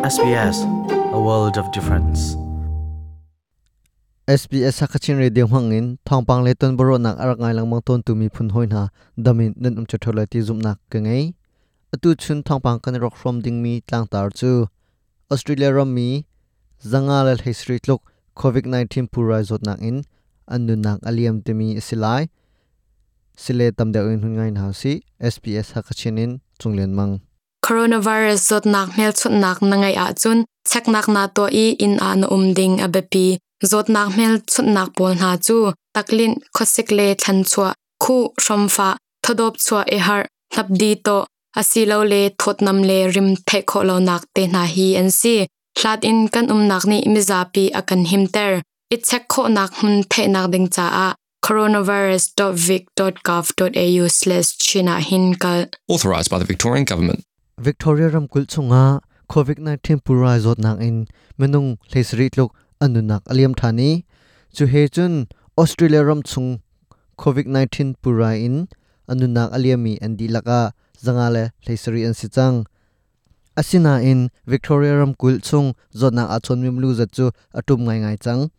SBS a world of difference. SBS Hakachin radio hangin thongpang le ton boro nak arak ngai lang ton tumi phun hoina damin nen um chathola ti zum nak ka ngai atu chun thongpang kan rock from ding mi tlang tar chu. Australia ram mi, zanga la history lok covid 19 purai zot nak in anu nak aliam te mi silai. Sile tam de in ngai na si SBS Hakachin in chunglen mang coronavirus zot nak mel chut nak nangai a ah chun, chak nak na to i in ah an um ding a bepi zot nak mel chut nak pol na chu taklin khosik le than chua, khu shomfa thodop chua e har thap di to asilo le thotnam le rim the kho lo nak te na hi an si. Hlat in kan um nak ni mizapi akan himter i chak kho nak hun the nak ding cha a. coronavirus.vic.gov.au/china hinkal authorised by the Victorian Government. Victoria ram kul chunga COVID-19 pura zot nang in, menung leisri tluk anunak aliam thani chu he chun, Australia ram chung COVID-19 pura in anunak aliami andi laka, zanga le leisri an si chang. Asina in, Victoria ram kul chung, zot na achon mim lu za chu, atum ngai ngai chang.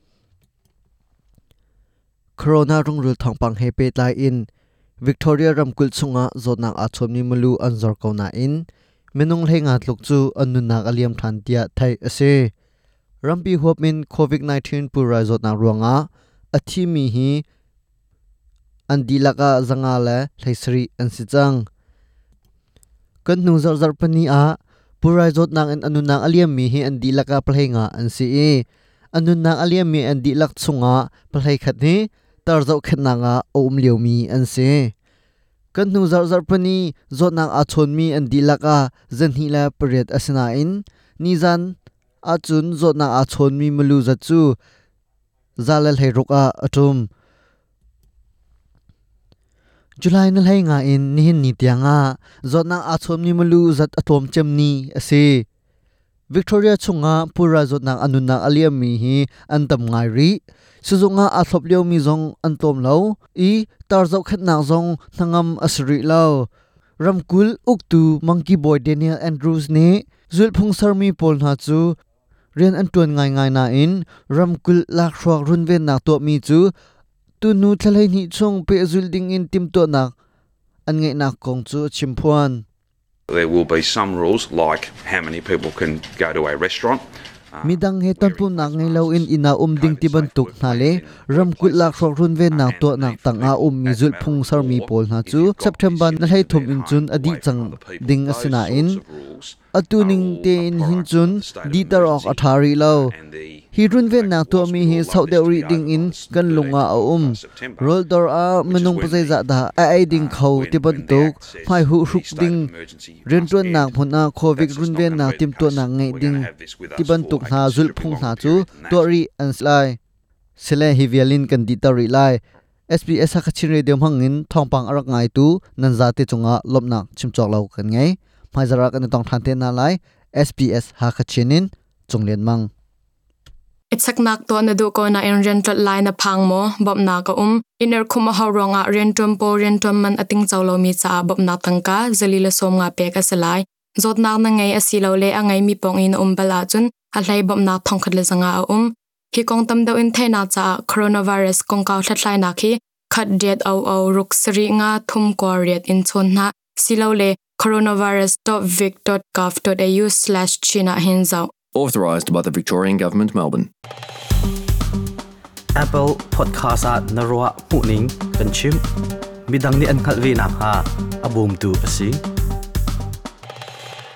Corona rung rul thong pang he pe tai in, Victoria ram kul chunga, zot na achon mi mulu anzor ko na in menung lenga tluk chu anunak aliam than tia thai ase. Rampi hopmin covid 19 pura zot na ruanga. Athi mi hi andilaka zanga le thaisri ansi chang. Kan nu zar zar pani a, pura zot nang an anunak aliam mi hi andilaka plhenga ansi e anunak aliam mi andilak chunga plhai khat ni, tar zau khat nanga om liu mi anse kan nu zar zar pani zot nang a chon mi an dilaka zan hi la pariat asina in. Ni zan a chun zot nang a chon mi malu za chu. Zalal he ruka atum. July na lai nga in ni hin ni tianga zot nang a chon mi malu zat atom chem ni ase Victoria chunga, pura zot nang anuna aliam mi hi, antam ngai ri, suzunga a thlop leo mi zong, antom lo, i tar zau khat na zong, thangam asri lo. Ramkul uktu monkey boy, daniel andrews ne zul phung sar mi pol na chu, rian an tuan ngai ngai na in, ramkul, lak shwak run ven na to mi chu, tu nu thlai ni chung pe zul ding in tim to nak, an ngai nak kong chu chimphuan There will be some rules like how many people can go to a restaurant. midang he ton pu nak ngai lo in ina um ding ti ban tuk na le. Ram kut lak shok run ve nak to nak tang a um mi zul phung sar mi pol na chu. september na hai thum in chun adi chang ding asina in. atuning te in hin chun ditar ok athari lo hi run ven na to mi hi sau de ri ding in kan lunga um. dạ a um. Rol dor a menung pazai za da a ai ding khau ti ban tuk phai hu hruk ding ren tuan na phun phuna covid run ven na tim to na ngai ding ti ban tuk na zul phung na chu to ri an slai sele hi vialin kan di ta ri lai SBS hakachin radio hangin thongpang arak ngai tu nanza te chunga lopna chimchok lo kan ngai mai zara kan tong than te na lai SBS hakachinin chunglen mang Itsak nak to na du ko na in rental line na pang mo bob na ka um. Iner kuma ha ronga ah rentum po, rentum man ating chawlo mi cha bob na tangka zalila som nga pe ka salai zot na na ngai asilo le angai mi pong in um bala chun, a hlai bob na thong khat le zanga a um. Hi kong tam do in the na cha, coronavirus kong ka thlai na khi, khat det au au ruk sri nga thum ko riat in chon na. Silo le coronavirus.vic.gov.au/china hinzau Authorised by the Victorian Government, Melbourne. Apple Podcast at Narwa Puning Kanchim Midang ni an khalvi na ha. Abum tu asi